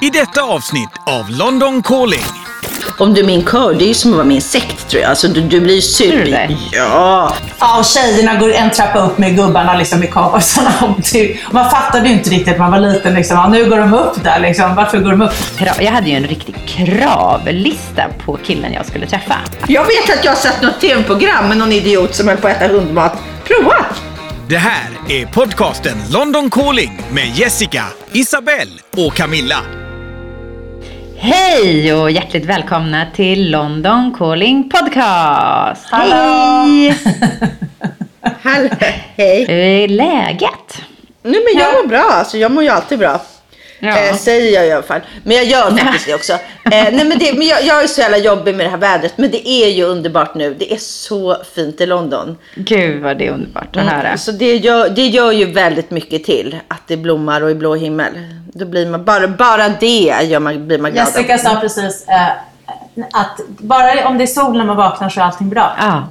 I detta avsnitt av London Calling. Om du är min kör, det är ju som att vara min sekt tror jag. Alltså du, du blir super... det? Ja. Ja, och tjejerna går en trappa upp med gubbarna liksom i det- Man fattade ju inte riktigt när man var liten. Liksom. Ja, nu går de upp där. Liksom. Varför går de upp? Jag hade ju en riktig kravlista på killen jag skulle träffa. Jag vet att jag har sett något tv-program med någon idiot som höll på att äta hundmat. Prova! Det här är podcasten London Calling med Jessica, Isabelle och Camilla. Hej och hjärtligt välkomna till London Calling Podcast. Hallå! Hej! Hallå, hej. Hur är läget? Nej men jag mår bra, alltså jag mår ju alltid bra. Ja. Eh, säger jag i alla fall. Men jag gör faktiskt det också. Eh, nej, men det, men jag, jag är så jävla jobbig med det här vädret. Men det är ju underbart nu. Det är så fint i London. Gud vad det är underbart att höra. Så det gör, det gör ju väldigt mycket till att det blommar och är blå himmel. Då blir man, bara, bara det gör man, blir man glad. Jessica sa precis eh, att bara om det är sol när man vaknar så är allting bra. Ja.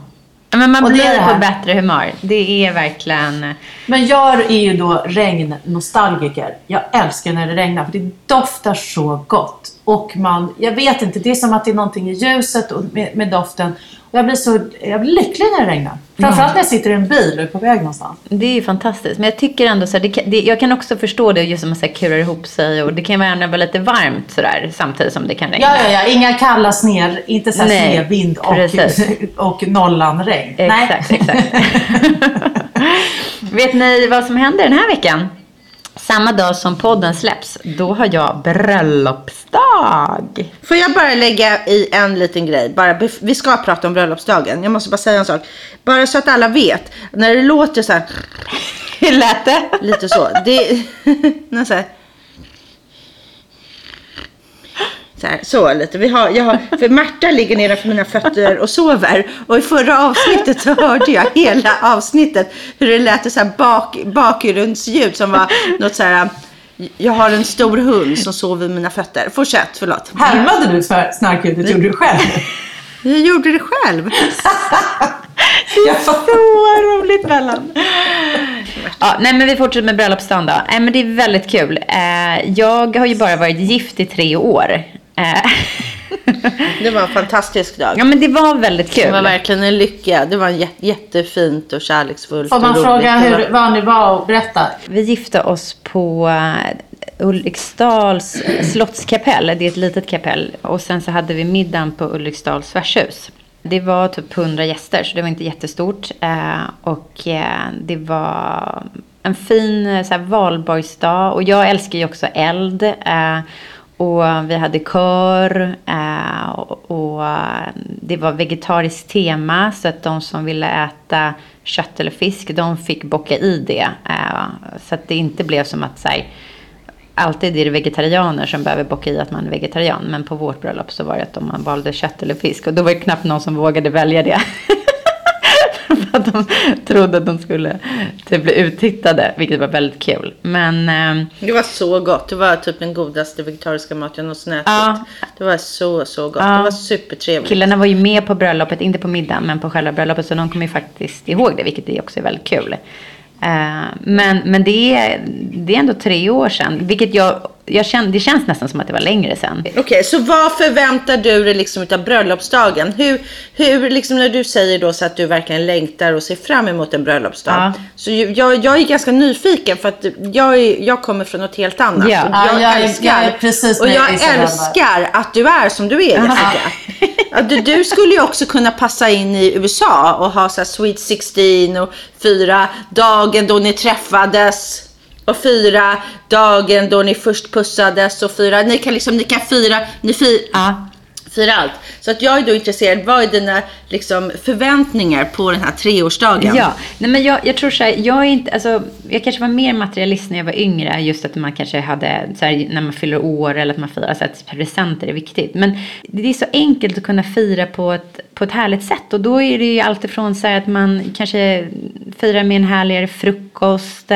Men man Och blir det på bättre humör. Det är verkligen... Men jag är ju då regnnostalgiker. Jag älskar när det regnar för det doftar så gott. Och man, jag vet inte, det är som att det är någonting i ljuset och med, med doften. Och jag blir så jag blir lycklig när det regnar. Framförallt när jag sitter i en bil och är på väg någonstans. Det är ju fantastiskt. Men jag tycker ändå så här, det kan, det, jag kan också förstå det just så här kurar ihop sig och det kan vara vara lite varmt sådär samtidigt som det kan regna. Ja, ja, ja. Inga kalla sner, inte så Nej, snedvind och, precis. och nollanregn. Exakt, exakt. Vet ni vad som händer den här veckan? Samma dag som podden släpps, då har jag bröllopsdag. Får jag bara lägga i en liten grej? Bara, vi ska prata om bröllopsdagen. Jag måste bara säga en sak. Bara så att alla vet. När det låter så här, Hur lät det? lite så. Det, när så här, så, här, så lite. Vi har, jag har, för Märta ligger nedanför mina fötter och sover. Och i förra avsnittet så hörde jag hela avsnittet hur det lät så här bak, bakgrundsljud som var något så här. Jag har en stor hund som sover vid mina fötter. Fortsätt, förlåt. Härmade du för snarkljudet? Gjorde du själv? Jag gjorde det själv. Jag Så roligt mellan. Ja, nej men vi fortsätter med bröllopsdagen då. Nej men det är väldigt kul. Eh, jag har ju bara varit gift i tre år. Eh, Det var en fantastisk dag. ja men det var väldigt Det var kul. verkligen en lycka. Det var jättefint och kärleksfullt Får man fråga var- hur, vad ni var och berätta? Vi gifte oss på eh, Ulriksdals slottskapell. Det är ett litet kapell. Och sen så hade vi middagen på Ulriksdals värdshus. Det var typ 100 gäster, så det var inte jättestort. Eh, och det var en fin så här, valborgsdag. Och jag älskar ju också eld. Och eh, vi hade kör eh, och, eh, det var vegetariskt tema så att de som ville äta kött eller fisk de fick bocka i det. Så att det inte blev som att så här, alltid är det vegetarianer som behöver bocka i att man är vegetarian. Men på vårt bröllop så var det att om man valde kött eller fisk och då var det knappt någon som vågade välja det. För att de trodde att de skulle typ bli uttittade, vilket var väldigt kul. Men ehm, Det var så gott. Det var typ den godaste vegetariska mat jag någonsin ätit. Ja. Det var så, så gott. Ja. Det var supertrevligt. Killarna var ju med på bröllopet, inte på middagen, men på själva bröllopet. Så de kommer ju faktiskt ihåg det, vilket är också är väldigt kul. Eh, men men det, är, det är ändå tre år sedan, vilket jag, jag känner, det känns nästan som att det var längre sedan. Okej, så vad förväntar du dig liksom utav bröllopsdagen? Hur, hur liksom när du säger då så att du verkligen längtar och ser fram emot en bröllopsdag. Ja. Så jag, jag är ganska nyfiken för att jag, är, jag kommer från något helt annat. Ja. Och Ja, jag, jag älskar, jag är precis och jag älskar att du är som du är Jessica. Ja, du, du skulle ju också kunna passa in i USA och ha så här Sweet 16 och fira dagen då ni träffades. Och fira dagen då ni först pussades och fira, ni kan liksom, ni kan fira, ni fi, Ja. fira allt. Så att jag är då intresserad, vad är dina liksom, förväntningar på den här treårsdagen? Ja, nej men jag, jag tror så här, jag är inte, alltså, jag kanske var mer materialist när jag var yngre, just att man kanske hade, så här, när man fyller år eller att man firar, så att presenter är viktigt. Men det är så enkelt att kunna fira på ett, på ett härligt sätt och då är det ju alltifrån så här att man kanske firar med en härligare frukost,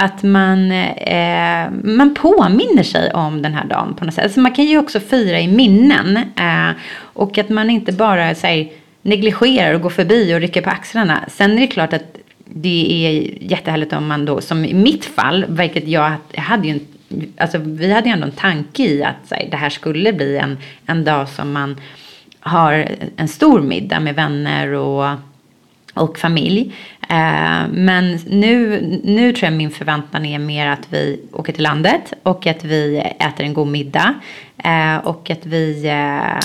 att man, eh, man påminner sig om den här dagen på något sätt. Alltså man kan ju också fira i minnen eh, och att man inte bara här, negligerar och går förbi och rycker på axlarna. Sen är det klart att det är jättehärligt om man då, som i mitt fall, vilket jag, jag hade ju en alltså vi hade ju ändå en tanke i att här, det här skulle bli en, en dag som man har en stor middag med vänner och, och familj. Eh, men nu, nu tror jag min förväntan är mer att vi åker till landet och att vi äter en god middag. Eh, och att vi eh,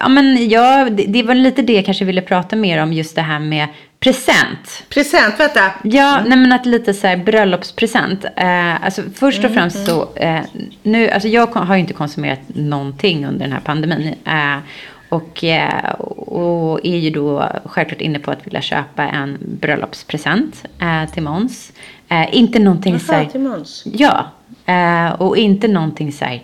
Ja, men ja, det, det var lite det jag kanske ville prata mer om, just det här med present. Present, vänta. Ja, nej men att lite så här bröllopspresent. Eh, alltså först och främst så, eh, nu, alltså jag har ju inte konsumerat någonting under den här pandemin. Eh, och, eh, och är ju då självklart inne på att vilja köpa en bröllopspresent eh, till Måns. Eh, inte någonting så Jaha, här, till Måns. Ja, eh, och inte någonting så här,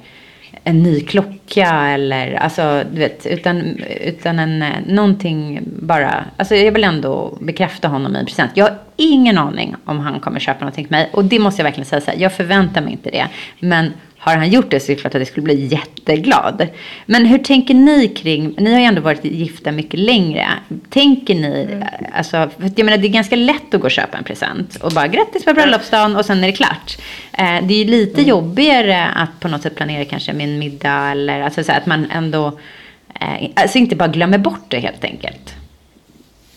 en ny klocka eller alltså du vet, utan, utan en, eh, någonting bara, alltså jag vill ändå bekräfta honom i en present. Jag har ingen aning om han kommer köpa någonting till mig och det måste jag verkligen säga så här, jag förväntar mig inte det. Men har han gjort det så är det klart att jag skulle bli jätteglad. Men hur tänker ni kring, ni har ju ändå varit gifta mycket längre. Tänker ni, alltså, för jag menar det är ganska lätt att gå och köpa en present och bara grattis på bröllopsdagen och sen är det klart. Eh, det är ju lite jobbigare att på något sätt planera kanske en middag eller alltså så att man ändå, eh, alltså inte bara glömmer bort det helt enkelt.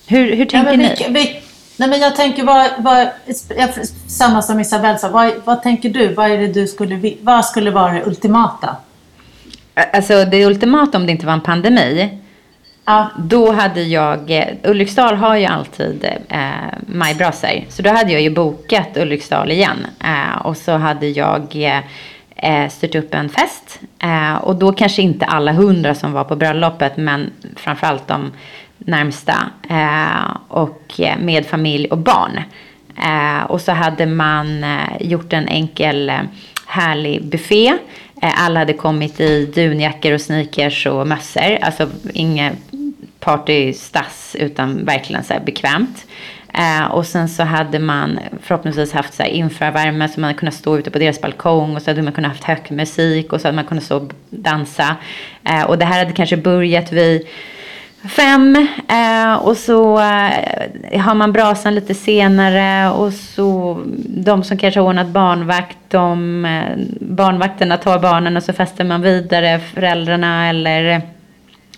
Hur, hur Ja, tänker ni? vi, vi, nej men jag tänker, vad, vad, samma som Isabelle sa, vad, vad tänker du? Vad, är det du skulle, vad skulle vara det ultimata? Alltså det ultimata om det inte var en pandemi. Ja, Då hade jag, eh, Ulriksdal har ju alltid eh, majbrasor. Så då hade jag ju bokat Ulriksdal igen. Eh, och så hade jag eh, eh, styrt upp en fest. Eh, och då kanske inte alla hundra som var på bröllopet, men framförallt de närmsta. Eh, och med familj och barn. Eh, och så hade man eh, gjort en enkel härlig buffé. Alla hade kommit i dunjackor och sneakers och mössor. Alltså inget partystass utan verkligen så här bekvämt. Eh, och sen så hade man förhoppningsvis haft så här infravärme så man hade kunnat stå ute på deras balkong och så hade man kunnat haft hög musik och så hade man kunnat stå och dansa. Eh, och det här hade kanske börjat vid fem eh, och så eh, har man brasan lite senare och så de som kanske har ordnat barnvakt, de, eh, barnvakterna tar barnen och så festar man vidare, föräldrarna eller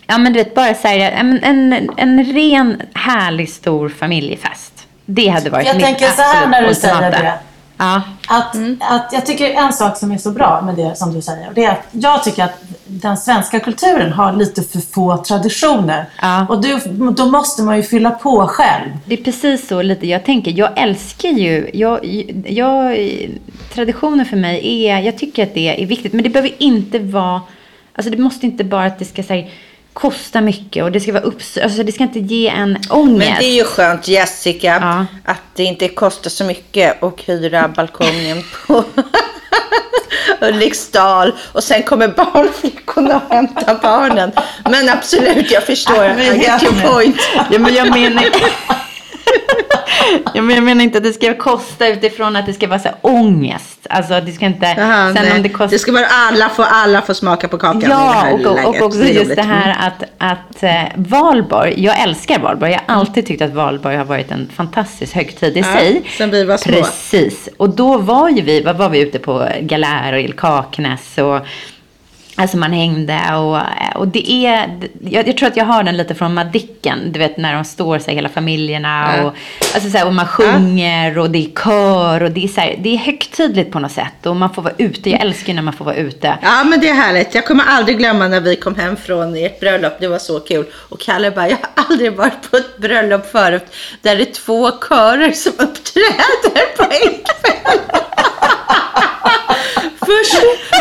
Ja men du vet bara så här, en, en, en ren härlig stor familjefest. Det hade varit Jag mitt tänker så här när du säger det. Ja. Att, att jag tycker en sak som är så bra med det som du säger, och det är att jag tycker att den svenska kulturen har lite för få traditioner. Ja. Och du, då måste man ju fylla på själv. Det är precis så lite jag tänker. Jag älskar ju, jag, jag, traditioner för mig är, jag tycker att det är viktigt. Men det behöver inte vara, alltså det måste inte bara att det ska säga kosta mycket och det ska vara upps, alltså det ska inte ge en ångest. Men det är ju skönt Jessica Ja. att det inte kostar så mycket att hyra balkongen på Ulriksdal och sen kommer barnflickorna och hämtar barnen. Men absolut, jag förstår. I get your point. Ja, men jag menar... ja, men jag menar inte att det ska kosta utifrån att det ska vara så här ångest. Alltså det ska inte... Jaha, sen nej. om det kostar... det ska vara alla få, alla får smaka på kakan Ja, och, och läget. också Det just det här att, att eh, Valborg, jag älskar Valborg. Jag har alltid tyckt att Valborg har varit en fantastisk högtid i Ja, sig. sen vi var små. Precis. Och då var ju vi, vad var vi ute på Galär och Kaknäs och Alltså man hängde och, och det är, jag, jag tror att jag har den lite från Madicken, du vet när de står så här, hela familjerna Ja. och, alltså så här, och man sjunger och det är kör och det är så här, det är högtidligt på något sätt och man får vara ute, jag älskar när man får vara ute. Ja men det är härligt. Jag kommer aldrig glömma när vi kom hem från ert bröllop. Det var så kul. Och Kalle bara, jag har aldrig varit på ett bröllop förut där det är två körer som uppträder på en kväll. Först,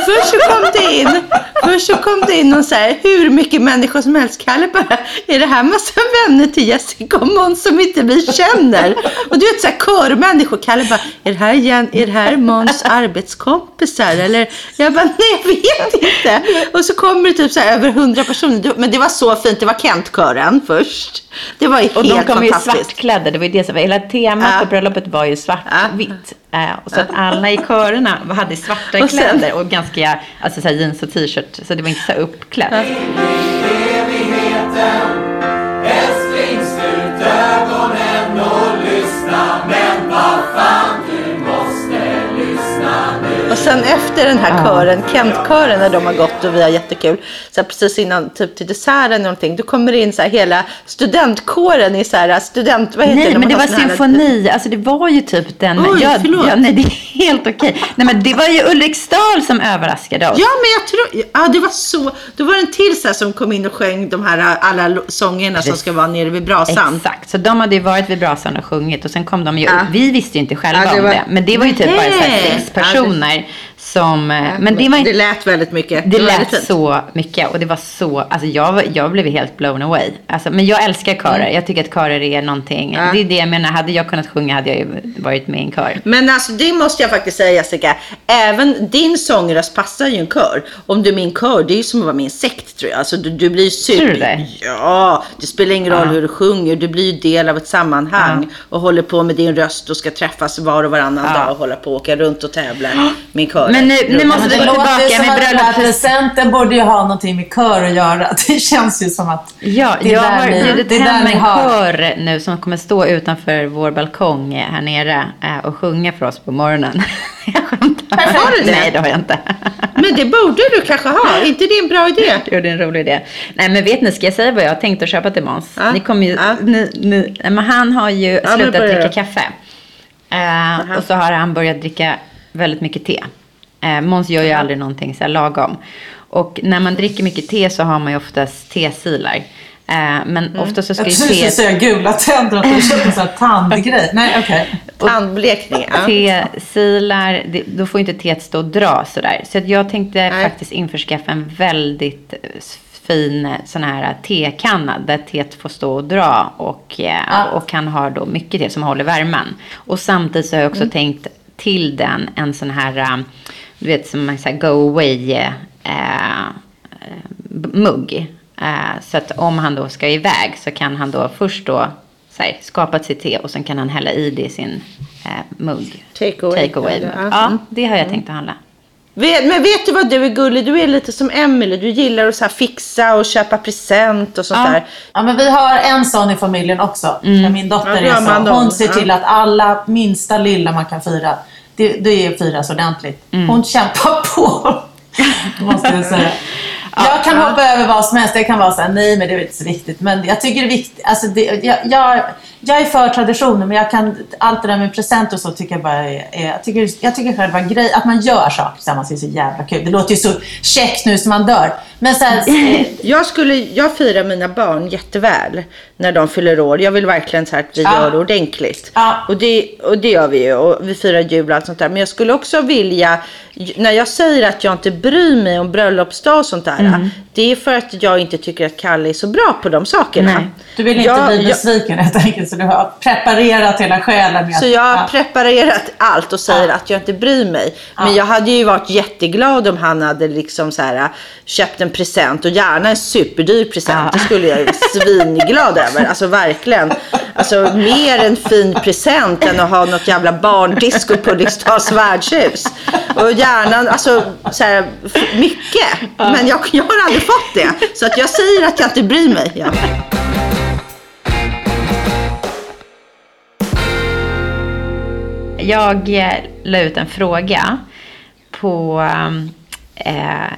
först så kom det in, först så kom det in och så här, hur mycket människor som helst. Kalle bara, är det här massa vänner till Jessica och Måns som inte vi känner? Och du vet så här körmänniskor. Kalle bara, är det här, Jen, är det här Måns arbetskompisar? Eller jag bara, nej jag vet inte. Och så kommer det typ så här över hundra personer. Men det var så fint, det var Kent-kören först. Det var ju Och helt de kom ju fantastiskt. svartklädda, det var ju det som var, hela temat Ja. på bröllopet var ju svartvitt. Eh, och så att alla i körerna hade svarta Och sen- kläder och ganska, alltså så jeans och t-shirt, så det var inte så uppklätt. Sen efter den här kören, Kent-kören, när de har gått och vi har jättekul. Så här, precis innan typ till desserten eller någonting. Då kommer det in så här hela studentkåren i så här student... Vad heter Nej, när men det var sån här- symfoni. Alltså det var ju typ den. Oj, ja, förlåt. ja, nej, det är helt okej. Nej, men det var ju Ulriksdal som överraskade oss. Ja, men jag tror... Ja, det var så... Då var det en till så här som kom in och sjöng de här alla sångerna som ska vara nere vid brasan. Exakt, så de hade ju varit vid brasan och sjungit och sen kom de ju Ja. Vi visste ju inte själva Ja, det om var- det. Men det var ju typ bara så här Nej. sex personer som... eh, men det var det lät väldigt mycket. Det väldigt lät fint. så mycket och det var så, alltså jag, jag blev helt blown away. Alltså, men jag älskar körer, jag tycker att körer är någonting, Mm. Ja. det är det jag menar, hade jag kunnat sjunga hade jag ju varit med i en kör. Men alltså det måste jag faktiskt säga Jessica. Även din sångröst passar ju en kör. Om du är min kör, det är ju som att vara med i en sekt tror jag. Alltså du, du blir ju super... Tror du det? Ja, det spelar ingen roll Ja. hur du sjunger. Du blir ju del av ett sammanhang. Och håller på med din röst och ska träffas var och varannan Ja. dag och hålla på och åka runt och tävla. Min kör. Men nu- nu måste Men vi gå tillbaka med bröllops- presenten borde ju ha någonting med kör att göra. Det känns ju som att Ja, det är jag där har bjudit det är där hem en kör nu som kommer stå utanför vår balkong eh, här nere eh, och sjunga för oss på morgonen. jag skämtar. Har du det? Nej, det har jag inte. Men det borde du kanske ha. inte det en bra idé? Jo, det är en rolig idé. Nej, men vet ni, ska jag säga vad jag har tänkt att köpa till Måns? Ja. Ni kommer ju, Ja. ni, ni, men han har ju men slutat börja dricka kaffe. Eh, och så har han börjat dricka väldigt mycket te. Eh, Måns gör ju aldrig någonting så här lagom. Och när man dricker mycket te så har man ju oftast tesilar. Eh, men Mm. ofta så ska Jag ju te... säga gula tänder och att du köpte en sån här tandgrej. Nej, okej. Tandblekning. Ja. Tesilar, det- då får inte teet stå och dra sådär. Så att jag tänkte Nej. faktiskt införskaffa en väldigt eh, fin eh, sån här tekanna där teet får stå och dra och, eh, Ja. och kan ha då mycket te som håller värmen. Och samtidigt så har jag också Mm. tänkt till den en sån här, eh, du vet som en sån här go away eh, eh, mugg. Eh, så att om han då ska iväg så kan han då först då så här, skapa sitt te och sen kan han hälla i det i sin eh, mugg. Take away. Take away. Ja. Ja, Mm. det har jag tänkt att handla. Vet, men vet du vad du är gullig? Du är lite som Emily. Du gillar att så här fixa och köpa present och sånt Ja. där. Ja, men vi har en sån i familjen också. Mm. Min dotter Ja, är så. Hon ser till att alla minsta lilla man kan fira, det, det firas ordentligt. Mm. Hon kämpar på, måste jag säga. Jag kan hoppa över vad som helst. Jag kan vara såhär, nej men det är inte så viktigt. Men jag tycker det är viktigt. Alltså det, jag, jag, jag är för traditioner men jag kan, allt det där med present och så tycker jag bara är, jag, tycker, jag tycker själva grej, att man gör saker tillsammans är så jävla kul. Det låter ju så käckt nu som man dör. Men så här, eh, Jag, skulle, jag firar mina barn jätteväl när de fyller år. Jag vill verkligen så här att vi Ja. gör det ordentligt. Ja. Och, det, och det gör vi ju. Och vi firar jul och allt sånt där. Men jag skulle också vilja, när jag säger att jag inte bryr mig om bröllopsdag och sånt där. Mm. Det är för att jag inte tycker att Kalle är så bra på de sakerna. Nej. du vill inte Jag- bli jag- besviken helt enkelt. Så du har preparerat hela själen med Så att- jag har ja. preparerat allt och säger Ja. att jag inte bryr mig. Men Ja. jag hade ju varit jätteglad om han hade liksom så här, köpt en present och gärna en superdyr present. Det skulle jag ju svinglad över. Alltså verkligen. Alltså mer en fin present än att ha något jävla barndisco på Ulriksdals värdshus. Och gärna, alltså så här, mycket. Men jag, jag har aldrig fått det. Så att jag säger att jag inte bryr mig. Ja. Jag eh, la ut en fråga på eh,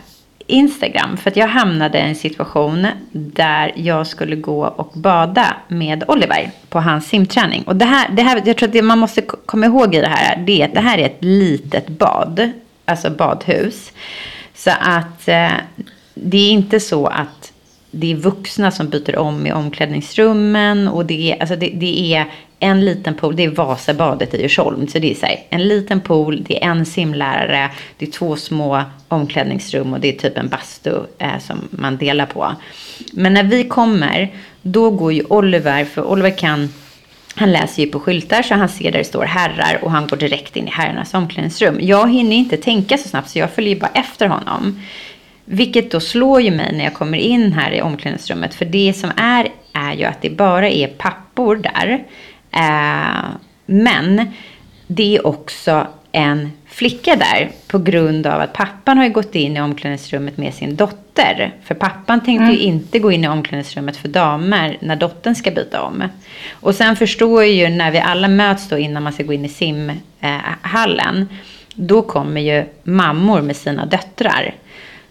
Instagram. För att jag hamnade i en situation där jag skulle gå och bada med Oliver på hans simträning. Och det här, det här jag tror att det man måste komma ihåg i det här, det är att det här är ett litet bad. Alltså badhus. Så att eh, det är inte så att det är vuxna som byter om i omklädningsrummen och det är, alltså det, det är en liten pool, det är Vasabadet i Djursholm. Så det är så här, en liten pool, det är en simlärare, det är två små omklädningsrum och det är typ en bastu eh, som man delar på. Men när vi kommer, då går ju Oliver, för Oliver kan han läser ju på skyltar så han ser där det står herrar och han går direkt in i herrarnas omklädningsrum. Jag hinner inte tänka så snabbt så jag följer bara efter honom. Vilket då slår ju mig när jag kommer in här i omklädningsrummet. För det som är, är ju att det bara är pappor där. Eh, men det är också en flicka där på grund av att pappan har ju gått in i omklädningsrummet med sin dotter. För pappan tänkte ju inte gå in i omklädningsrummet för damer när dottern ska byta om. Och sen förstår jag ju när vi alla möts då innan man ska gå in i simhallen. då kommer ju mammor med sina döttrar.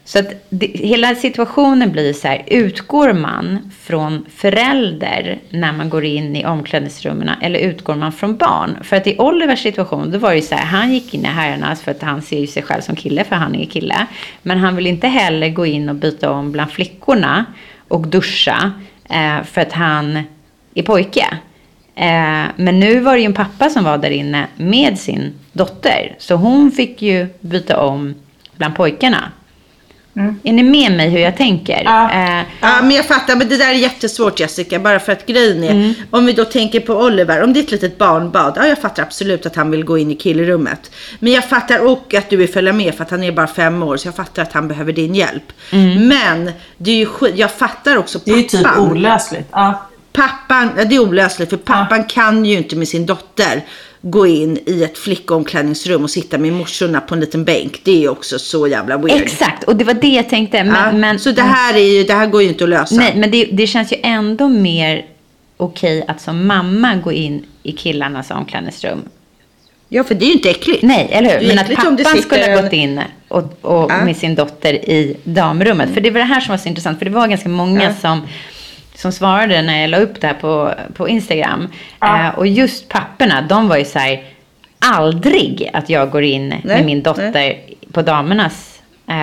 Så att det, hela situationen blir så här, utgår man från förälder när man går in i omklädningsrummen eller utgår man från barn? För att i Olivers situation, då var det ju så här, han gick in i herrarnas för att han ser ju sig själv som kille, för han är kille. Men han vill inte heller gå in och byta om bland flickorna och duscha eh, för att han är pojke. Eh, men nu var det ju en pappa som var där inne med sin dotter. Så hon fick ju byta om bland pojkarna. Är ni med mig hur jag tänker? Ja. Eh, Ja, men jag fattar. Men det där är jättesvårt Jessica. Bara för att grejen är, Mm. om vi då tänker på Oliver. Om det är ett litet barnbad. Ja, jag fattar absolut att han vill gå in i killrummet. Men jag fattar och att du vill följa med för att han är bara fem år. Så jag fattar att han behöver din hjälp. Mm. Men det är ju. Jag fattar också Det är ju typ pappan. olösligt. Ja. Pappan, det är olösligt för pappan kan ju inte med sin dotter gå in i ett flickomklädningsrum och sitta med morsorna på en liten bänk. Det är också så jävla weird. exakt, och det var det jag tänkte. Men, Ja, men, så det här, är ju, det här går ju inte att lösa. Nej, men det, det känns ju ändå mer okej att som mamma gå in i killarnas omklädningsrum. Ja, för det är ju inte äckligt. Nej, eller hur? Men att pappan skulle ha gått in och, och Ja. med sin dotter i damrummet. För det var det här som var så intressant. För det var ganska många Ja. som, som svarade när jag la upp det här på, på Instagram. Ja. Eh, och just papporna, de var ju så här, aldrig att jag går in Nej, med min dotter på damernas. Eh,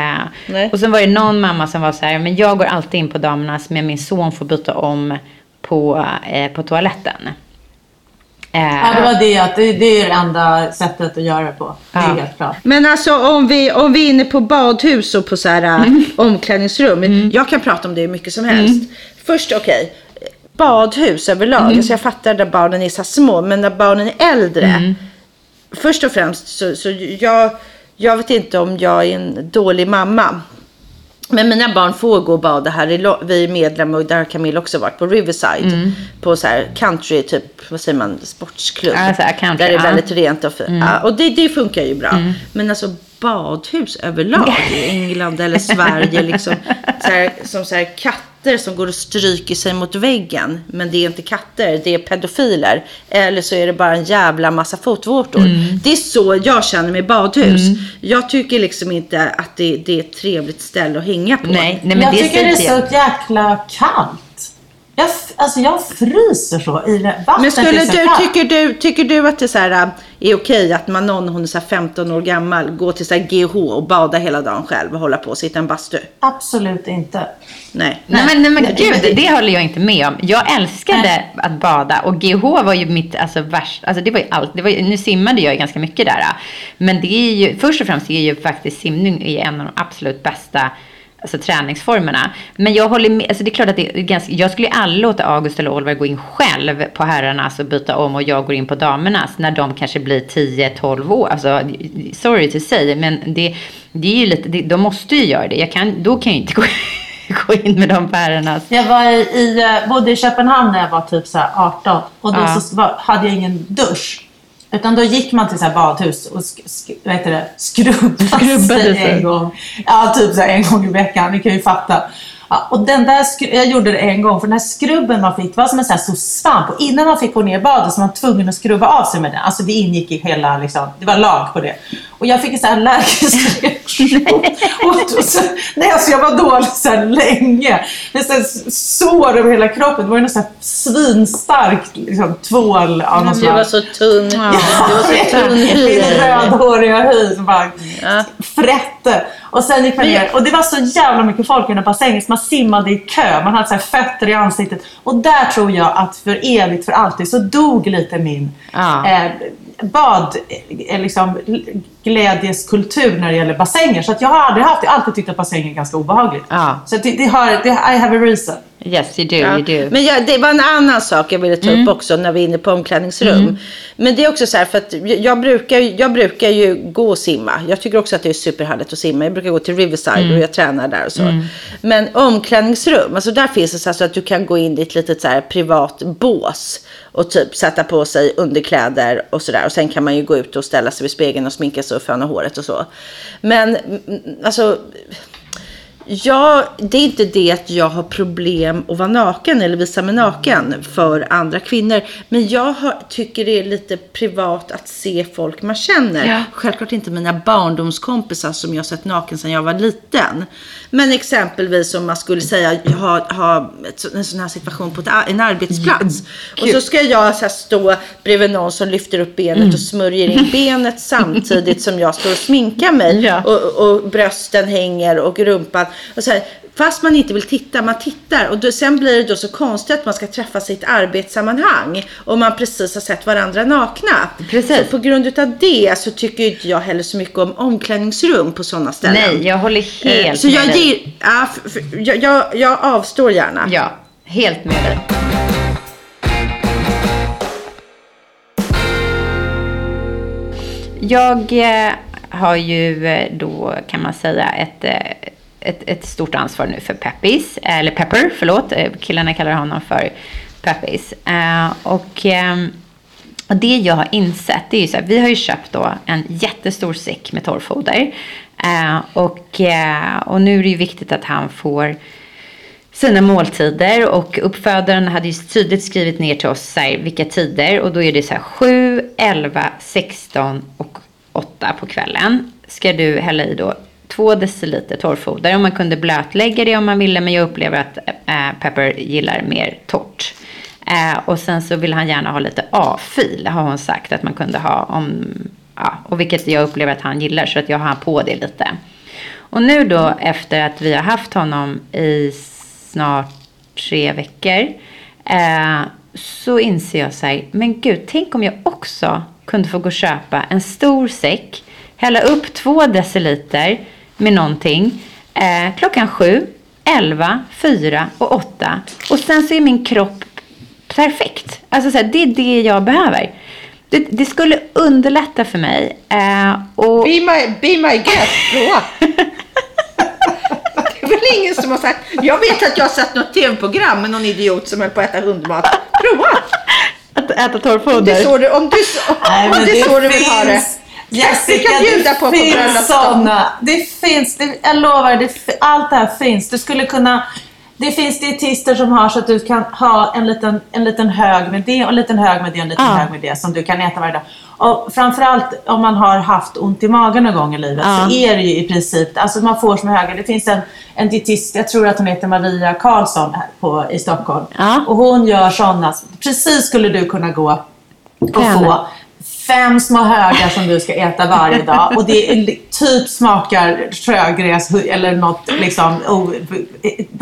Nej. och sen var det någon mamma som var så här, men jag går alltid in på damernas, men min son får byta om på, eh, på toaletten. Eh, ja, det var det att det, det är det enda sättet att göra det på. Det är Ja. helt klart. Men alltså om vi, om vi är inne på badhus och på så här Mm. äh, omklädningsrum. Jag kan prata om det hur mycket som helst. Först okej. badhus överlag. Mm. Alltså jag fattar när barnen är så små. Men när barnen är äldre. Mm. Först och främst så, så jag, jag vet inte om jag är en dålig mamma. Men mina barn får gå och bada här. Vi är medlemmar och där har Camilla också varit på Riverside. Mm. På så här country, typ, vad säger man, sportsklubb. Ja, så här country, där det är. Mm. väldigt rent och fint. Ja, och det, det funkar ju bra. Men alltså badhus överlag i England eller Sverige. Liksom, så här, som så här katter som går och stryker sig mot väggen. Men det är inte katter, det är pedofiler. Eller så är det bara en jävla massa fotvårtor. Mm. Det är så jag känner med badhus. Jag tycker liksom inte att det, det är ett trevligt ställe att hänga på. nej, nej, men jag det tycker det är så jäkla kallt. Jag, alltså jag fryser så i. Vattnet Men skulle du, tycker du, tycker du att det så här, äh, är okej att man någon, hon är så här 15 år gammal, går till så här GH och badar hela dagen själv och hålla på och sitta i en bastu? Absolut inte. Nej. Nej, men, nej, men Nej, gud, men det, det- håller jag inte med om. Jag älskade att bada och GH var ju mitt alltså, värst, alltså det var ju allt. Det var ju, nu simmade jag ju ganska mycket där. Men det är ju, först och främst är ju faktiskt simning är en av de absolut bästa alltså, träningsformerna. Men jag håller med, alltså det är klart att det är ganska, jag skulle aldrig låta August eller Oliver gå in själv på herrarnas och byta om och jag går in på damernas när de kanske blir 10-12 år. Alltså, sorry to say, men det, det är ju lite, det, de måste ju göra det. Jag kan, då kan jag inte gå gå in med de herrarnas. Jag var i, i, eh, bodde i Köpenhamn när jag var typ så här 18 och då Ja. så var, hade jag ingen dusch. Utan då gick man till så badhus och sk, sk, vad heter det, skrubbade, sig en gång. Ja, typ så en gång i veckan. Ni kan ju fatta. Ja, och den där jag gjorde det en gång, för den här skrubben man fick, var som en sån här stor svamp. Och innan man fick gå ner i badet så var man tvungen att skrubba av sig med den. Alltså det ingick i hela, liksom, det var lag på det. Och jag fick en sån här allergisk reaktion. och, och så, nej, alltså jag var dålig så här länge. Här sår över hela kroppen. Det var ju någon sån här svinstark liksom, tvål av något Du var så tunn. Du var så tunn Min hy. rödhåriga hy som bara Ja. frätte. Och sen gick man ner och det var så jävla mycket folk i den bassängen man simmade i kö. Man hade så fötter i ansiktet. Och där tror jag att för evigt, för alltid så dog lite min Ja. eh, bad, eh, liksom, glädjeskultur när det gäller bassänger. Så att jag har aldrig haft, jag har alltid tyckt att bassänger är ganska obehagligt. Ja. Så det, det har, det, I have a reason. Yes, you do, Ja. you do. Men jag, det var en annan sak jag ville ta Mm. upp också när vi är inne på omklädningsrum. Men det är också så här för att jag- brukar, jag brukar ju gå och simma. Jag tycker också att det är superhärligt att simma. Jag brukar gå till Riverside Mm. och jag tränar där och så. Men omklädningsrum, alltså där finns det så, så att du kan gå in i ett litet så här privat bås. Och typ sätta på sig underkläder och sådär. Och sen kan man ju gå ut och ställa sig vid spegeln och sminka sig och föna håret och så. Men mm, alltså Ja, det är inte det att jag har problem att vara naken eller visa mig naken för andra kvinnor. Men jag har, tycker det är lite privat att se folk man känner. Ja. Självklart inte mina barndomskompisar som jag har sett naken sedan jag var liten. Men exempelvis om man skulle säga, jag har, en sån här situation på ett, en arbetsplats. Och så ska jag så här, stå bredvid någon som lyfter upp benet och smörjer in benet samtidigt som jag står och sminkar mig. Ja. Och, och brösten hänger och rumpan. Och här, fast man inte vill titta, man tittar. Och då, sen blir det då så konstigt att man ska träffas i ett arbetssammanhang. Och man precis har sett varandra nakna. Precis. Så på grund utav det så tycker inte jag heller så mycket om omklädningsrum på sådana ställen. Nej, jag håller Eh, helt Så med jag, dig. ger, ja, f- f- jag, jag, jag avstår gärna. Ja, helt med dig. Jag eh, har ju eh, då kan man säga ett, eh, ett, ett stort ansvar nu för Peppis, eller Pepper, förlåt. Eh, killarna kallar honom för Peppis. Eh, och, ehm, och det jag har insett, det är ju så här, vi har ju köpt då en jättestor säck med torrfoder. Eh, och, eh, och nu är det ju viktigt att han får sina måltider och uppfödaren hade ju tydligt skrivit ner till oss så här, vilka tider och då är det så här 7, 11, 16 och 8 på kvällen ska du hälla i då 2 deciliter torrfoder och man kunde blötlägga det om man ville men jag upplever att äh, Pepper gillar mer torrt. Äh, och sen så vill han gärna ha lite A-fil har hon sagt att man kunde ha om, ja, och vilket jag upplever att han gillar så att jag har på det lite. Och nu då efter att vi har haft honom i snart tre veckor Äh, så inser jag så här, men gud, tänk om jag också kunde få gå och köpa en stor säck, hälla upp två deciliter med någonting eh, klockan sju, elva, fyra och åtta och sen så är min kropp perfekt. Alltså så här, det är det jag behöver. Det, det skulle underlätta för mig. Eh, och, Be my, be my guest, prova. det är väl ingen som har sagt. Jag vet att jag har sett något tv-program med någon idiot som höll på att äta hundmat. Prova! att äta Om det torrfoder. är så du, om du, om Nej, men det så du vill ha det. Jessica, kan bjuda det på på sådana. Det finns, det, jag lovar, det, allt det här finns. Du skulle kunna... Det finns dietister som har så att du kan ha en liten, en liten hög med det och en liten hög med det och en liten Ja. hög med det som du kan äta varje dag. Och framförallt om man har haft ont i magen någon gång i livet Ja. så är det ju i princip, alltså man får små högar. Det finns en, en dietist, jag tror att hon heter Maria Karlsson här på, i Stockholm. Ja. Och hon gör sådana, precis skulle du kunna gå och få fem små högar som du ska äta varje dag. Och det är typ smakar trögräs eller något liksom, o-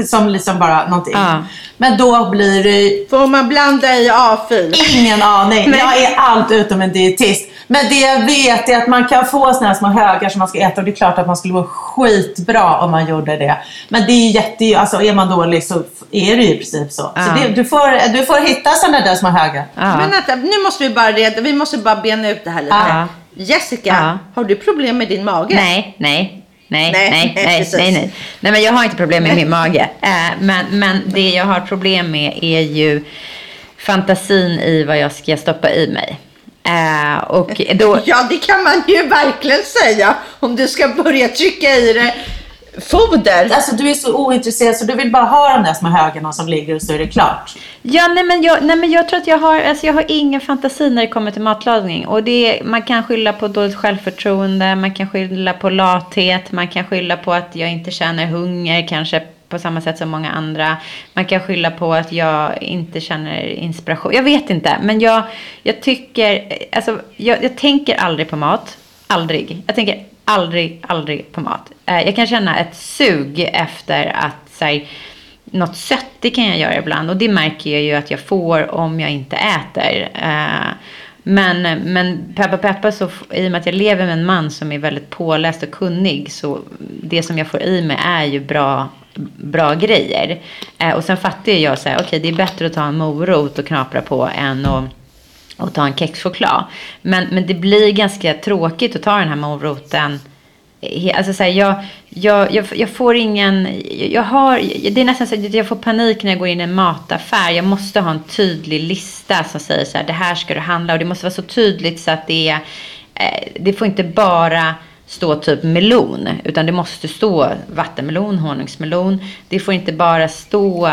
som liksom bara någonting. Ja. Men då blir det Får man blanda i A-fil? ingen aning. Jag är allt utom en dietist. Men det jag vet är att man kan få såna här små högar som man ska äta och det är klart att man skulle må skitbra om man gjorde det. Men det är jätte, alltså är man dålig så är det ju i princip så. Ja. Så det, du, får, du får hitta sådana där små högar. Ja. Men vänta, nu måste vi bara reda, vi måste bara bena ut det här lite. Ja. Jessica, Ja. har du problem med din mage? Nej, nej. Nej, Nej, nej, nej, nej, precis. nej, nej. Nej, men jag har inte problem med min mage. Eh, men, men det jag har problem med är ju fantasin i vad jag ska stoppa i mig. Eh, och då, Ja, det kan man ju verkligen säga. Om du ska börja trycka i dig foder. Alltså du är så ointresserad så du vill bara ha de där små högarna som ligger och så är det klart. Ja, nej men, jag, nej men jag tror att jag har, alltså jag har ingen fantasi när det kommer till matlagning. Och det man kan skylla på dåligt självförtroende, man kan skylla på lathet, man kan skylla på att jag inte känner hunger kanske på samma sätt som många andra. Man kan skylla på att jag inte känner inspiration. Jag vet inte, men jag, jag tycker, alltså jag, jag tänker aldrig på mat. Aldrig. Jag tänker aldrig, aldrig på mat. Eh, jag kan känna ett sug efter att så här, något sött, det kan jag göra ibland. Och det märker jag ju att jag får om jag inte äter. Eh, men, men peppa peppa, så, i och med att jag lever med en man som är väldigt påläst och kunnig. Så det som jag får i mig är ju bra, bra grejer. Eh, Och sen fattar jag så här, okej det är bättre att ta en morot och knapra på än att och ta en kexchoklad. Men, men det blir ganska tråkigt att ta den här moroten. Eh, alltså så här, jag, jag, jag, jag får ingen, jag har, det är nästan så att jag får panik när jag går in i en mataffär. Jag måste ha en tydlig lista som säger så här, det här ska du handla och det måste vara så tydligt så att det är, eh, det får inte bara stå typ melon. Utan det måste stå vattenmelon, honungsmelon. Det får inte bara stå...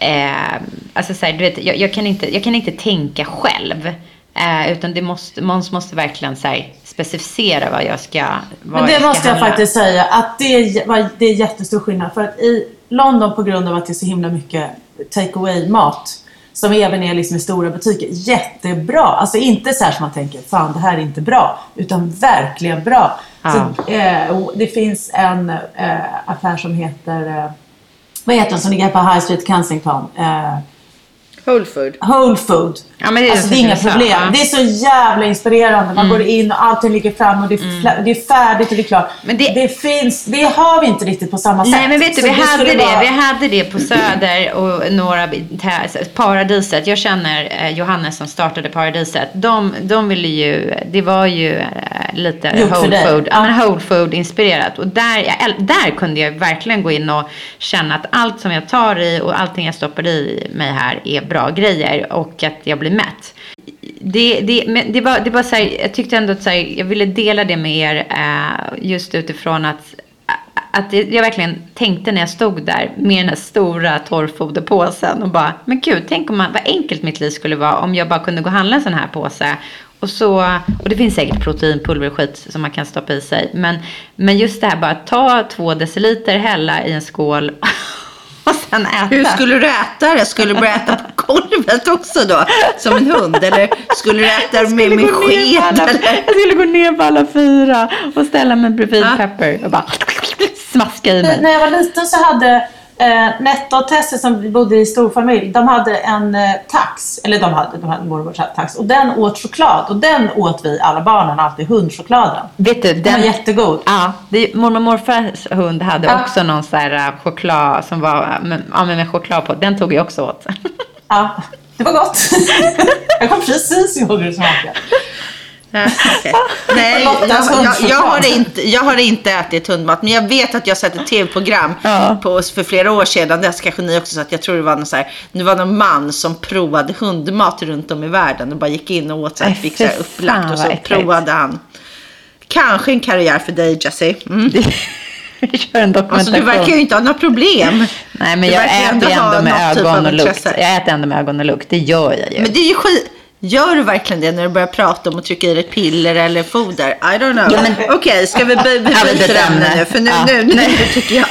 Eh, alltså så här, du vet, jag, jag, kan inte, jag kan inte tänka själv. Eh, utan det måste, man måste verkligen så här, specificera vad jag ska vad Men det jag ska måste jag handla. faktiskt säga att det är, det är jättestor skillnad. För att i London på grund av att det är så himla mycket take away mat som även är liksom i stora butiker. Jättebra! Alltså inte så här som man tänker, fan det här är inte bra. Utan verkligen bra. Ja. Så, eh, det finns en eh, affär som heter, eh, vad heter den som ligger på High Street Kensington? Eh, Whole food. Whole Food. Ja, men det är alltså, det är inga problem. Det är så jävla inspirerande. Man går in och allting ligger fram och det är, fla- det är färdigt och det är klart. Men det- det... finns, det har vi inte riktigt på samma sätt. Nej men vet du, Så vi hade det. vara- Vi hade det på Söder och några Paradiset. Jag känner eh, Johannes som startade Paradiset. De, de ville ju, det var ju eh, lite Gjort whole food, ja. Men whole food inspirerat. Och där, där kunde jag verkligen gå in och känna att allt som jag tar i och allting jag stoppar i mig här är bra bra grejer och att jag blir mätt. Det, det, men det var, det var så här, jag tyckte ändå att så här, jag ville dela det med er eh, just utifrån att att jag verkligen tänkte när jag stod där med den här stora torrfoderpåsen och bara, men gud, tänk om man, vad enkelt mitt liv skulle vara om jag bara kunde gå och handla en sån här påse. Och, så, och det finns säkert proteinpulver och skit som man kan stoppa i sig. Men, men just det här bara ta två deciliter, hälla i en skål sen äta. Hur skulle du äta det? Skulle du börja äta på golvet också då? Som en hund? Eller skulle du äta det med, ner sked? Eller? jag skulle gå ner på alla fyra och ställa mig bredvid Ja. Pepper och bara smaska i mig. När jag var liten så hade eh, Netta och Tessie som bodde i storfamilj, de hade en eh, tax. Eller de hade, de hade mormors tax. Och den åt choklad. Och den åt vi, alla barnen, alltid hundchokladen. Vet du, Den var jättegod. Ja, det, mormor och morfars hund hade Ja. också någon så här äh, choklad som var äh, med, ja, med choklad på. Den tog jag också åt. Ja, det var gott. jag kommer precis ihåg hur det smakade. Ja, okej. Nej, jag, jag, jag, har inte, jag har inte ätit hundmat, men jag vet att jag sett ett tv-program Ja. på, för flera år sedan. Det kanske ni också sett. Jag tror det var någon, så här, det var någon man som provade hundmat runt om i världen och bara gick in och åt så här, fick så här upplagt och så provade han. Kanske en karriär för dig Jessie. Mm. Vi kör en dokumentation. Alltså du verkar ju inte ha några problem. Nej, men Du jag äter ändå med typ ögon och lukt. Jag äter ändå med ögon och lukt. Det gör jag ju. Men det är ju skit. Gör du verkligen det när du börjar prata om att trycka i dig piller eller foder? I don't know. Ja, men- Okej, ska vi byta ämne nu? För nu, Ja. nu, nu, nu tycker jag.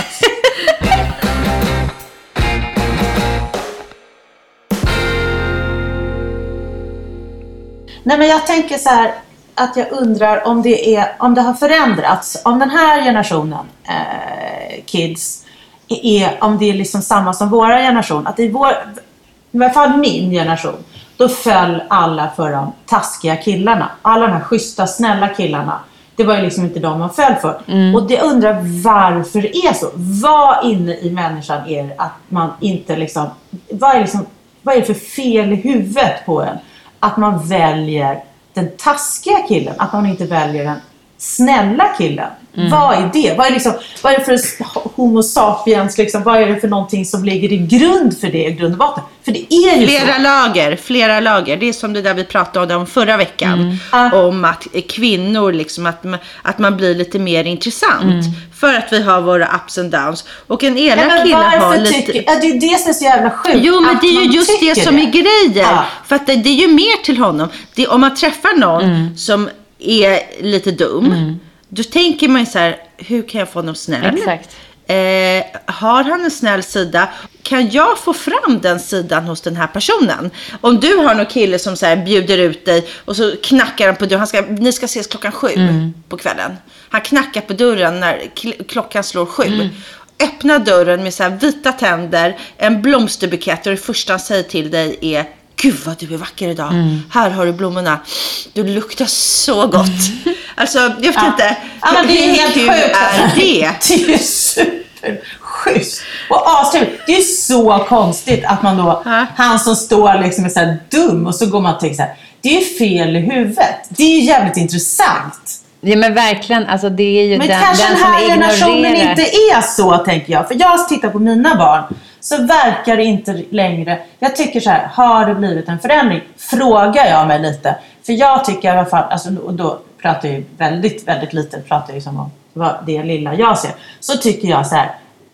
Nej men jag tänker så här att jag undrar om det, är, om det har förändrats. Om den här generationen eh, kids, är, om det är liksom samma som våra generation. Att i, vår, i alla fall min generation, då föll alla för de taskiga killarna. Alla de här schyssta, snälla killarna. Det var ju liksom inte de man föll för. Och det undrar varför det är så. Vad inne i människan är att man inte liksom... Vad är, liksom, vad är det för fel i huvudet på en? Att man väljer den taskiga killen. Att man inte väljer den snälla killen. Vad är det? Vad är, liksom, vad är det för homo sapiens? Liksom, vad är det för någonting som ligger i grund för det i grund och botten? För det är ju Flera så. lager, flera lager. Det är som det där vi pratade om förra veckan. Ah. Om att kvinnor, liksom, att, att man blir lite mer intressant. Mm. För att vi har våra ups and downs. Och en elak men kille har lite... tycker... Ja, det är det som är så jävla sjukt. Jo, men det är ju just det som är grejen. Ja. För att det, det är ju mer till honom. Det, om man träffar någon som är lite dum, då tänker man ju så här, hur kan jag få honom snäll? Exakt. Eh, har han en snäll sida? Kan jag få fram den sidan hos den här personen? Om du har någon kille som så bjuder ut dig och så knackar han på dörren. Han ska, ni ska ses klockan sju på kvällen. Han knackar på dörren när kl- klockan slår sju. Öppna dörren med så vita tänder, en blomsterbukett och det första han säger till dig är Gud vad du är vacker idag. Här har du blommorna. Du luktar så gott. Alltså, jag vet Ja. inte. Ja, men det är Hur helt kul sjukt. är det? Det är ju superschysst. Och astrevligt. Det är så konstigt att man då, Ja. han som står liksom är så dum och så går man och tänker så här, det är ju fel i huvudet. Det är ju jävligt intressant. Ja, men verkligen. Alltså, det är ju Men den, kanske den den här generationen inte är så, tänker jag. För jag tittar på mina barn, så verkar det inte längre... Jag tycker så här, har det blivit en förändring? Frågar jag mig lite. För jag tycker i alla fall, alltså, och då pratar ju väldigt, väldigt lite, pratar ju som om vad det lilla jag ser. Så tycker jag så här,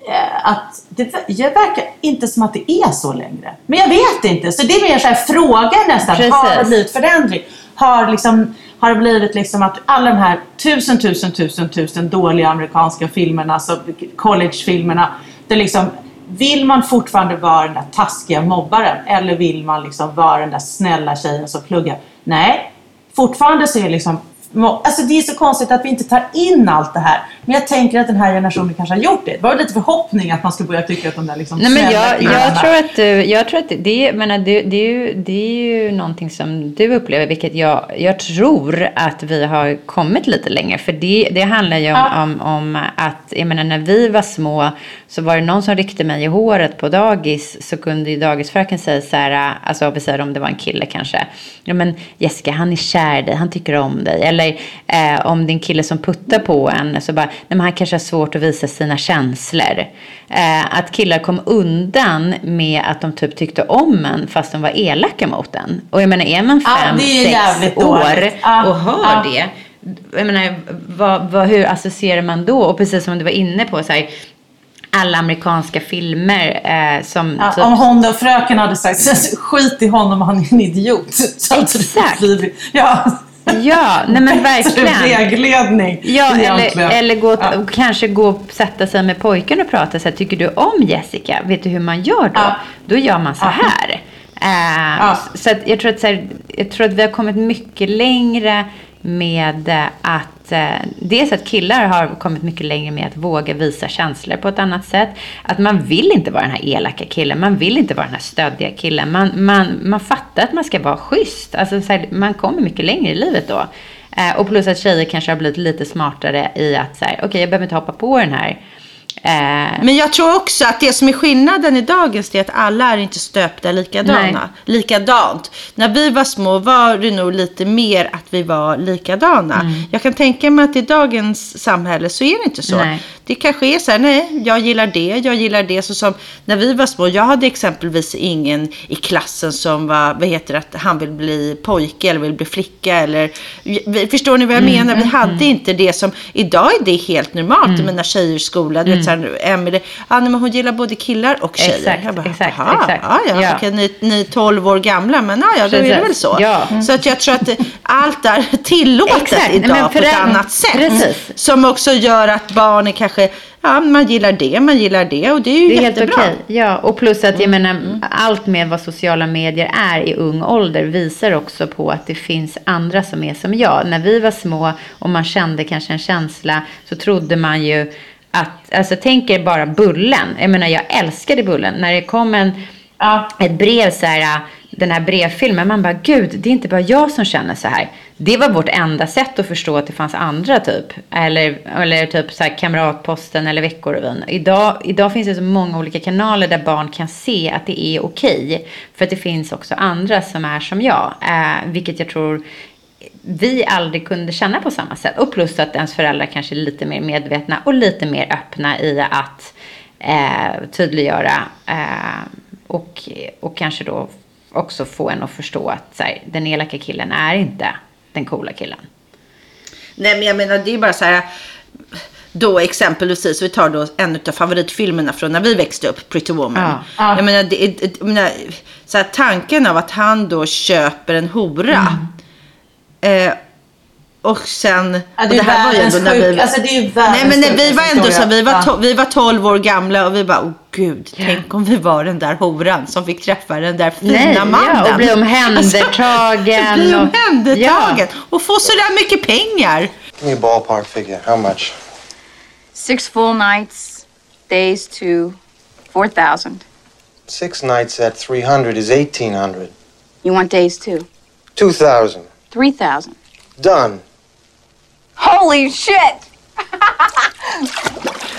eh, att det jag verkar inte som att det är så längre. Men jag vet inte, så det är mer så här fråga nästan. Precis. Har det blivit förändring? Har, liksom, har det blivit liksom att alla de här tusen, tusen, tusen, tusen dåliga amerikanska filmerna, alltså collegefilmerna, det liksom, vill man fortfarande vara den där taskiga mobbaren eller vill man liksom vara den där snälla tjejen som pluggar? Nej, fortfarande så är det liksom Alltså det är så konstigt att vi inte tar in allt det här. Men jag tänker att den här generationen kanske har gjort det. Det var lite förhoppning att man ska börja tycka att de där liksom Nej, men jag, jag tror att, du, jag tror att det, menar, det, det, är ju, det är ju någonting som du upplever, vilket jag, jag tror att vi har kommit lite längre. För det, det handlar ju om, Ja. om, om att, jag menar, när vi var små så var det någon som ryckte mig i håret på dagis så kunde ju dagisfröken säga så här, alltså vi säger om det var en kille kanske. Ja men Jessica, han är kär i dig, han tycker om dig. Eller eh, om det är en kille som puttar på en så bara, nej men han kanske har svårt att visa sina känslor. Eh, att killar kom undan med att de typ tyckte om en fast de var elaka mot en. Och jag menar är man fem, det är sex år. Ja, och hör ja. det. Jag menar, vad, vad, hur associerar man då? Och precis som du var inne på, så här, alla amerikanska filmer eh, som Ja, typ, Om hon då, fröken hade sagt skit i honom, han är en idiot. Så Exakt. blivit- Ja, Ja, nej men verkligen. vägledning. Ja, eller, eller gå, Ja. och kanske gå och sätta sig med pojken och prata så här, tycker du om Jessica? Vet du hur man gör då? Ja. Då gör man så här. Eh, Ja. Så jag, tror att, så här, jag tror att vi har kommit mycket längre med eh, att eh, dels att killar har kommit mycket längre med att våga visa känslor på ett annat sätt. Att man vill inte vara den här elaka killen, man vill inte vara den här stöddiga killen. Man, man, man fattar att man ska vara schysst. Alltså, så här, man kommer mycket längre i livet då. Eh, och plus att tjejer kanske har blivit lite smartare i att så här, okej jag behöver inte hoppa på den här. Eh, Men jag tror också att det som är skillnaden i dagens är att alla är inte stöpta likadana. Nej. Likadant. När vi var små var det nog lite mer att vi var likadana. Mm. Jag kan tänka mig att i dagens samhälle så är det inte så. Nej. Det kanske är så här, nej, jag gillar det, jag gillar det. Så som när vi var små, jag hade exempelvis ingen i klassen som var, vad heter det, att han vill bli pojke eller vill bli flicka eller, förstår ni vad jag Mm, menar? Vi hade inte det som, idag är det helt normalt i mina tjejers skola. Du vet så här, Emelie, ah, men hon gillar både killar och tjejer. Exakt, jag bara, exakt, "Jaha, exakt. Ja, ja, Ja. Okej, ni, ni är 12 år gamla, men ja, ja, då är det väl så. Ja. Så att jag tror att allt är tillåtet Exakt, idag men på ett annat sätt. precis. Som också gör att barnen kanske, ja, man gillar det, man gillar det och det är ju Det är helt jättebra. okej. Ja, och plus att jag menar, allt med vad sociala medier är i ung ålder visar också på att det finns andra som är som jag. När vi var små och man kände kanske en känsla så trodde man ju att, alltså tänk er bara Bullen. Jag menar, jag älskade Bullen. När det kom en, Ja. ett brev så här, den här brevfilmen, man bara gud, det är inte bara jag som känner så här. Det var vårt enda sätt att förstå att det fanns andra typ. Eller, eller typ så här Kamratposten eller Veckorevyn. Idag, idag finns det så många olika kanaler där barn kan se att det är okej. För att det finns också andra som är som jag. Eh, vilket jag tror vi aldrig kunde känna på samma sätt. Och plus att ens föräldrar kanske är lite mer medvetna och lite mer öppna i att eh, tydliggöra eh, och, och kanske då också få en att förstå att så här, den elaka killen är inte den coola killen. Nej men jag menar det är bara så här. Då exempelvis, vi tar då en av favoritfilmerna från när vi växte upp, Pretty Woman. Ja. Ja. Jag menar, det, jag menar så här, tanken av att han då köper en hora. Eh, och sen... Ja, och det när vi sjuk- var- alltså, det är ju Nej världens men nej, vi var ändå så, historia. vi var, Ja. to, vi var 12 år gamla och vi bara, åh gud, tänk om vi var den där horan som fick träffa den där fina Nej, ja, mannen. och bli omhändertagen Alltså, bli och- omhändertagen Ja. och få sådär mycket pengar. Give me a ballpark figure. How much? Six full nights, days to 4,000. Six nights at 300 is 1800. You want days too? 2000. 3,000. Done. Holy shit!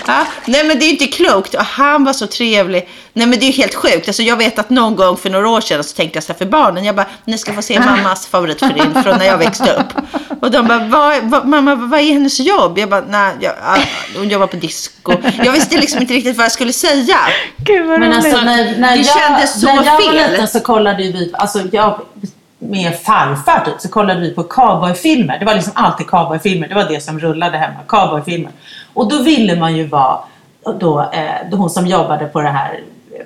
Ja, nej men det är ju inte klokt. Och han var så trevlig. Nej men det är ju helt sjukt. Alltså, jag vet att någon gång för några år sedan så tänkte jag så här för barnen. Jag bara, ni ska få se mammas favoritfilm från när jag växte upp. Och de bara, vad, vad, mamma vad är hennes jobb? Jag bara, nej, jag, ja, hon jobbar på disco. Jag visste liksom inte riktigt vad jag skulle säga. Gud vad Men alltså när, när, Det jag, kändes så när jag var fel. liten så kollade ju vi, alltså jag, med farfar typ, så kollade vi på cowboyfilmer. Det var liksom alltid cowboyfilmer. Det var det som rullade hemma. Cowboyfilmer. Och då ville man ju vara då, eh, då hon som jobbade på det här,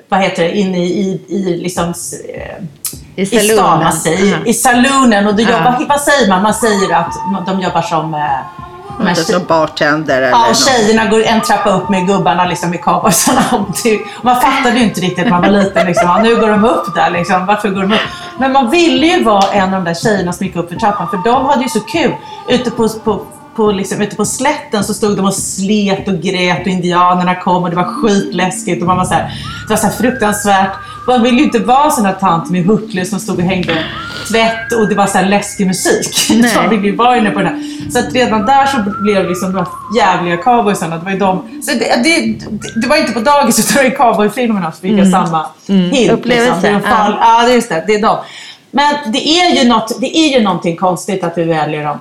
vad heter det, inne i, i, i liksom eh, I i saloonen. man säger, Ja. i saloonen. Och då jobbar, vad säger man? Man säger att de jobbar som eh, de här Inte som bartender eller Ja, och tjejerna går en trappa upp med gubbarna liksom i cowboysarna. Man fattade ju inte riktigt när man var liten. Liksom. Ja, nu går de upp där. Liksom. Varför går de upp? Men man ville ju vara en av de där tjejerna som gick upp för trappan. För de hade ju så kul. Ute på, på, på, liksom, ute på slätten så stod de och slet och grät och indianerna kom och det var skitläskigt. Och man var så här, det var så fruktansvärt. Man ville ju inte vara sån där tant med huckle som stod och hängde tvätt och det var så läskig musik. Nej. Man ville ju vara inne på den här. Så att redan där så blev det liksom de här jävliga cowboysarna. Det var ju de. Så det, det, det var inte på dagis utan det var i cowboyfilmerna så fick jag samma hint. Upplevelse, Liksom. Är de ja. ja, det är just det. Det är de. Men det är ju, något, det är ju någonting konstigt att vi väljer de,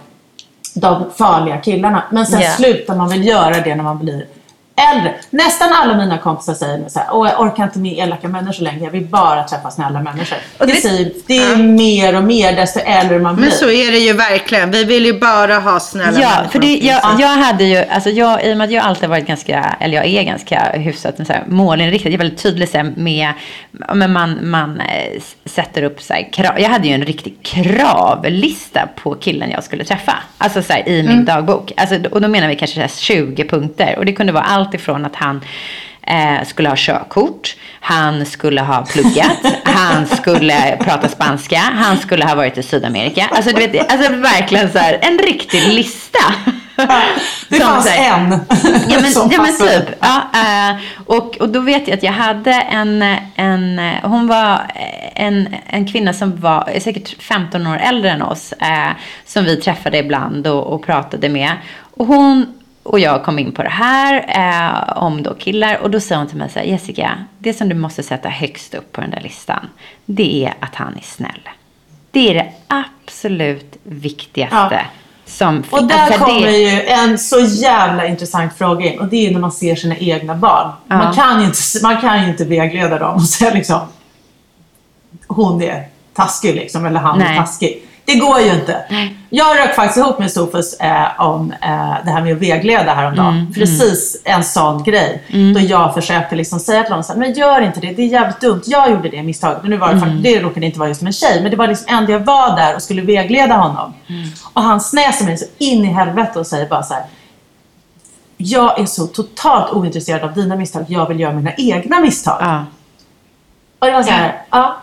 de farliga killarna. Men sen Ja. slutar man väl göra det när man blir äldre. Nästan alla mina kompisar säger nu så här, Åh, jag orkar inte med elaka människor längre. Jag vill bara träffa snälla människor. Och det, det- säger, det är mer och mer desto äldre man blir. Men så är det ju verkligen. Vi vill ju bara ha snälla Ja, människor för det, jag, jag hade ju, alltså jag, i och med att jag alltid varit ganska, eller jag är ganska hyfsat så här, målinriktad. Jag är väldigt tydlig så här, med, men man, man s- sätter upp så här, krav. Jag hade ju en riktig kravlista på killen jag skulle träffa. Alltså så här, i min dagbok. Alltså, och då menar vi kanske så här 20 punkter. Och det kunde vara allt ifrån att han eh, skulle ha körkort, han skulle ha pluggat, han skulle prata spanska, han skulle ha varit i Sydamerika. Alltså, du vet, alltså verkligen så här, en riktig lista. Det Som fanns här- en Ja men, som ja, men typ. Ja, eh, och, och då vet jag att jag hade en, en hon var en, en kvinna som var eh, säkert 15 år äldre än oss. Eh, som vi träffade ibland och, och pratade med. Och hon och jag kom in på det här eh, om då killar. Och då sa hon till mig så här, Jessica, det som du måste sätta högst upp på den där listan. Det är att han är snäll. Det är det absolut viktigaste. Ja. Som, Och där alltså, det- kommer ju en så jävla intressant fråga in. Och det är när man ser sina egna barn. Ja. Man, kan ju inte, man kan inte vägleda dem och säga liksom hon är taskig liksom, eller han Nej. är taskig. Det går ju inte. Nej. Jag rök faktiskt ihop med Sofus eh, om eh, det här med att vägleda häromdagen. Mm, Precis en sån grej. Då jag försökte liksom säga till honom, så här, men gör inte det, det är jävligt dumt. Jag gjorde det misstaget. Men nu var det, Mm. faktiskt, det råkade inte vara just med en tjej, men det var liksom ändå jag var där och skulle vägleda honom. Mm. Och han snäser mig så in i helvete och säger bara så här. Jag är så totalt ointresserad av dina misstag. Jag vill göra mina egna misstag. Ja. Och det var så här, ja.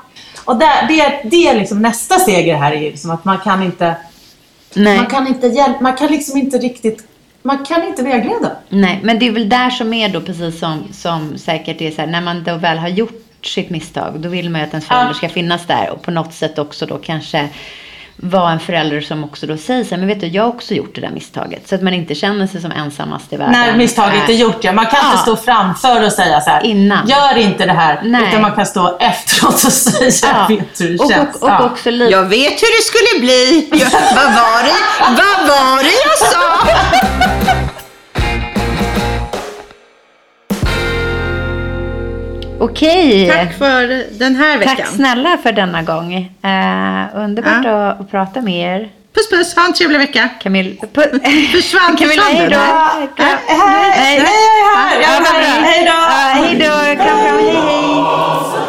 Och där, det, det är liksom nästa steg i det här är liksom att man kan inte, Nej. man kan inte hjälpa, man kan liksom inte riktigt, man kan inte vägleda. Nej, men det är väl där som är då precis som, som säkert är så här, när man då väl har gjort sitt misstag, då vill man ju att ens förälder ska finnas där och på något sätt också då kanske vara en förälder som också då säger så här, men vet du, jag har också gjort det där misstaget. Så att man inte känner sig som ensammast i världen. När misstaget är gjort, ja. Man kan Ja. inte stå framför och säga så här, Innan. gör inte det här. Nej. Utan man kan stå efteråt och säga, Ja. vet du hur det och, känns. och, och Ja. också Jag vet hur det skulle bli. Jag, vad, var det, vad var det jag sa? Okej. Tack för den här veckan. Tack snälla för denna gång. Eh, underbart att, att prata med er. Puss puss, ha en trevlig vecka. Camilla. Försvann, Camilla, hej då. Hej, Hej. Ja, bra. Hej då. Ja, hej då. Kram, kram. Hej, hej.